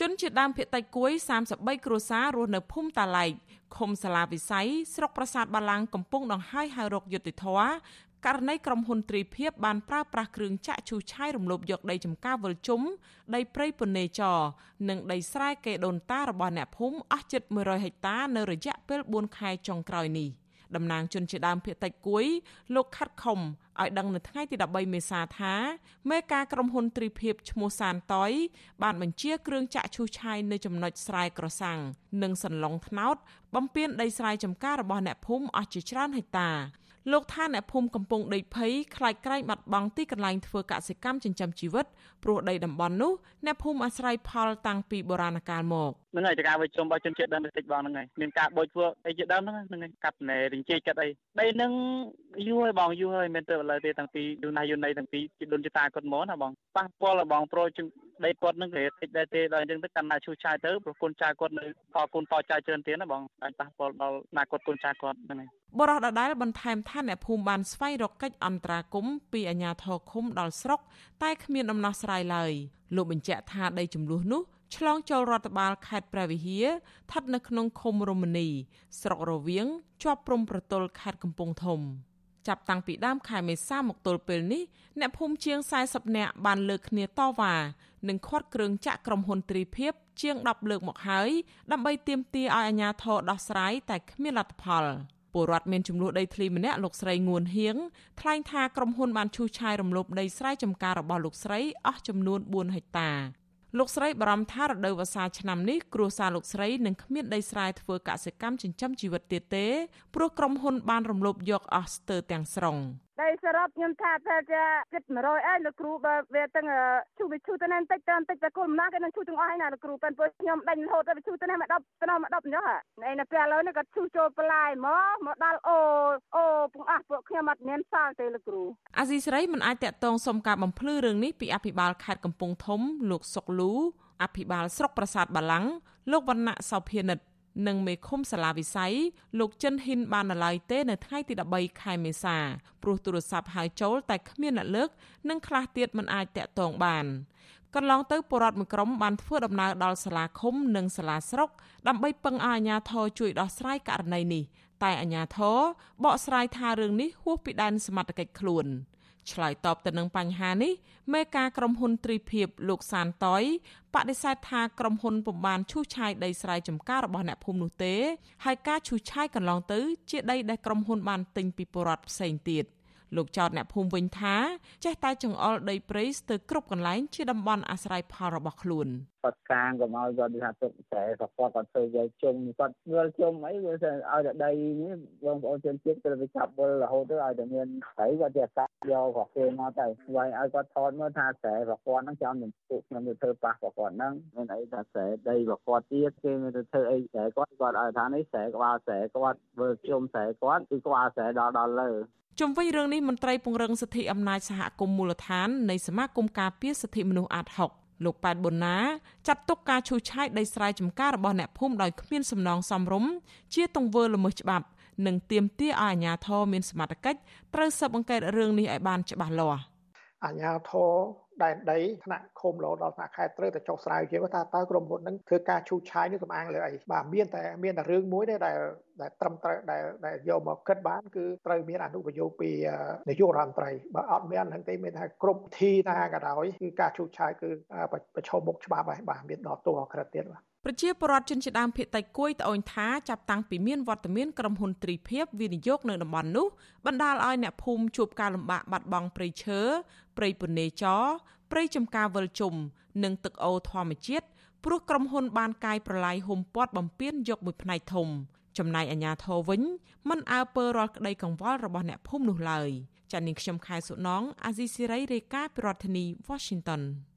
ជនជាដើមភាគតិចគួយ33គ្រួសាររស់នៅភូមិតាឡែកឃុំសាឡាវិស័យស្រុកប្រាសាទបាឡាំងកំពុងដង្ហើយហៅរកយុត្តិធម៌ករណីក្រុមហ៊ុនទ្រីភិបបានប្រើប្រាស់គ្រឿងចាក់ឈូសឆាយរំលោភយកដីចម្ការវិលជុំដីព្រៃពនេចរនិងដីស្រែកេដូនតារបស់អ្នកភូមិអស់ជិត100ហិកតានៅរយៈពេល4ខែចុងក្រោយនេះ តំណាងជនជាដើមភាគតិចគួយលោកខាត់ខុំឲ្យដឹងនៅថ្ងៃទី13មេសាថាមេការក្រុមហ៊ុនទ្រីភិបឈ្មោះសានតយបានបញ្ជាគ្រឿងចាក់ឈូសឆាយនៅចំណុចស្រែក្រសាំងនិងសន្លងថ្នោតបំពេញដីស្រែចម្ការរបស់អ្នកភូមិអស់ជាច្រើនហិកតា លោកថាអ្នកភូមិកំពុងដេកភ័យខ្លាចក្រែងបាត់បង់ទីកន្លែងធ្វើកសិកម្មចិញ្ចឹមជីវិតព្រោះដីតំបន់នោះអ្នកភូមិអាស្រ័យផលតាំងពីបុរាណកាលមកហ្នឹងហើយតការវិជុំរបស់ជនជាតិដើមតិចបងហ្នឹងហើយមានការបូចធ្វើអីជាដើមហ្នឹងហ្នឹងហើយកាត់ណែរិញជេកាត់អីដីហ្នឹងយូរហើយបងយូរហើយមិនទៅឥឡូវទេតាំងពីយូរណាស់យូរណីតាំងពីជីដូនជីតាគាត់មកណាបងប៉ះពាល់បងប្រូជដីគាត់នឹងគេតិចដែរទេដល់អញ្ចឹងទៅកាន់តែឈូសឆាយទៅប្រគុណចាគាត់នៅតគុណតចាច្រើនទៀតណាបងអាចប៉ះពាល់ដល់ណាគាត់គុណចាគាត់ហ្នឹងហើយ បរោះដដែលបន្ថែមថាអ្នកភូមិបានស្វែងរកកិច្ចអន្តរាគមន៍ពីអាជ្ញាធរឃុំដល់ស្រុក តែគ្មានដំណោះស្រាយឡើយលោកបញ្ជាក់ថាដីចំនួននោះឆ្លងចូលរដ្ឋបាលខេត្តព្រះវិហារស្ថិតនៅក្នុងឃុំរមនីស្រុករវៀងជាប់ព្រំប្រទល់ខេត្តកំពង់ធំចាប់តាំងពីដើមខែមេសាមកទល់ពេលនេះអ្នកភូមិជាង40នាក់បានលើកគ្នាតវ៉ានិងខាត់គ្រឿងចាក់ក្រុមហ៊ុនទ្រីភិបជាង10លើកមកហើយដើម្បីទាមទារឲ្យអាជ្ញាធរដោះស្រាយតែគ្មានលទ្ធផល ពលរដ្ឋមានចំនួនដីធ្លីម្នាក់លោកស្រីងួនហៀងថ្លែងថាក្រុមហ៊ុនបានឈូសឆាយរំលោភដីស្រែចម្ការរបស់លោកស្រីអស់ចំនួន4ហិកតាលោកស្រីបារម្ភថារដូវវស្សាឆ្នាំនេះគ្រួសារលោកស្រីនឹងគ្មានដីស្រែធ្វើកសិកម្មចិញ្ចឹមជីវិតទៀតទេព្រោះក្រុមហ៊ុនបានរំលោភយកអស់ស្ទើរទាំងស្រុង។ ដីសរុបខ្ញុំថាតែជាគិត100អីលោកគ្រូបើវាទាំងឈូវាឈូទៅណាបន្តិចទៅបន្តិចតែគុលម្ដងគេនឹងឈូទាំងអស់ហើយណាលោកគ្រូប៉ិនពួកខ្ញុំដេញរហូតទៅឈូទៅណាមក10ទៅណាមក10អញ្ចឹងហើយនៅពេលឥឡូវនេះក៏ឈូចូលបន្លាយមកមកដល់អូអូពុងអស់ពួកខ្ញុំអត់មានសល់ទេលោកគ្រូអាស៊ីសេរីមិនអាចតាក់ទងសុំការបំភ្លឺរឿងនេះពីអភិបាលខេត្តកំពង់ធំលោកសុកលូអភិបាលស្រុកប្រាសាទបាឡាំងលោកវណ្ណៈសោភានិត និងមេឃុំសាលាវិស័យលោកចិនហ៊ិនបាននៅឡើយទេនៅថ្ងៃទី13ខែមេសាព្រោះទូរស័ព្ទហៅចូលតែគ្មានអ្នកលើក និងខ្លះទៀតមិនអាចតាក់ទងបានកន្លងទៅបរដ្ឋមួយក្រុមបានធ្វើដំណើរដល់សាលាឃុំនិងសាលាស្រុកដើម្បីពឹងឲ្យអាជ្ញាធរជួយដោះស្រាយករណីនេះតែអាជ្ញាធរបកស្រាយថារឿងនេះហួសពីដែនសមត្ថកិច្ចខ្លួន។ ឆ្លើយតបទៅនឹងបញ្ហានេះមេការក្រុមហ៊ុនទ្រីភិបលោកសានតយបដិសេធថាក្រុមហ៊ុនពុំបានឈូសឆាយដីស្រែចម្ការរបស់អ្នកភូមិនោះទេហើយការឈូសឆាយកន្លងទៅ ជាដីដែលក្រុមហ៊ុនបានទិញពីពលរដ្ឋផ្សេងទៀត។ លោកចោតអ្នកភូមិវិញថាចេះតែចង្អុលដីព្រៃស្ទើរគ្រប់កន្លែងជាតំបន់អាស្រ័យផលរបស់ខ្លួនគាត់កាងក៏មកគាត់ថាទុកតែគាត់គាត់ធ្វើយកជុំគាត់មើលជុំអីវាឲ្យតែដីនេះបងប្អូនជនជាតិត្រូវទៅចាប់វិលរហូតទៅឲ្យតែមានហើយគាត់จะកាត់យករបស់គេមកទៅវាយឲ្យគាត់ថតមើលថាស្រែរបស់គាត់ហ្នឹងចាំនឹងពួកខ្ញុំទៅធ្វើប៉ះរបស់គាត់ហ្នឹងមានអីថាស្រែដីរបស់គាត់ទៀតគេមានទៅធ្វើអីស្រែគាត់គាត់ឲ្យថានេះស្រែក្បាលស្រែគាត់ធ្វើជុំស្រែគាត់គឺក្បាលស្រែដល់ដល់លើ ជុំវិញរឿងនេះមន្ត្រីពង្រឹងសិទ្ធិអំណាចសហគមន៍មូលដ្ឋាននៃសមាគមការពារសិទ្ធិមនុស្សអាត6លោកប៉ែតប៊ុនណាចាត់ទុកការឈូសឆាយដីស្រែចម្ការរបស់អ្នកភូមិដោយគ្មានសំណងសមរម្យជាទង្វើល្មើសច្បាប់ និងទាមទារឲ្យអាជ្ញាធរមានសមត្ថកិច្ចត្រូវស៊ើបអង្កេតរឿងនេះឲ្យបានច្បាស់លាស់អាជ្ញាធរ ដែនដីថ្នាក់ឃុំរហូតដល់ថ្នាក់ខេត្តត្រូវតែចុះស្រាវជ្រាវថាតើក្រុមហ៊ុនហ្នឹងធ្វើការឈូសឆាយនេះសំអាងលើអីបាទមានតែមានតែរឿងមួយទេដែលដែលត្រឹមត្រូវដែលដែលយកមកគិតបានគឺត្រូវមានអនុប្រយោគពីនាយករដ្ឋមន្ត្រីបើអត់មានហ្នឹងទេមានថាគ្រប់ធីណាក៏ដោយគឺការឈូសឆាយគឺប្រឈមមុខច្បាប់ហើយបាទមានដល់ទោសអក្រិតទៀតបាទប្រជាពលរដ្ឋជនជាដើមភាគតិចគួយត្អូញថាចាប់តាំងពីមានវត្តមានក្រុមហ៊ុនទ្រីភិបវិនិយោគនៅតំបន់នោះបណ្ដាលឲ្យអ្នកភូមិជួបការលំបាកបាត់បង់ព្រៃឈើព្រៃពនេចរ ព្រៃចំការវិលជុំនិងទឹកអូរធម្មជាតិព្រោះក្រុមហ៊ុនបានកាយប្រឡាយហុំព័ទ្ធបំពេញយកមួយផ្នែកធំ ចំណែកអាជ្ញាធរវិញមិនអើពើរាល់ក្តីកង្វល់របស់អ្នកភូមិនោះឡើយចា៎នាងខ្ញុំខែសុណងអាស៊ីសេរីរាយការណ៍ពីរដ្ឋធានី Washington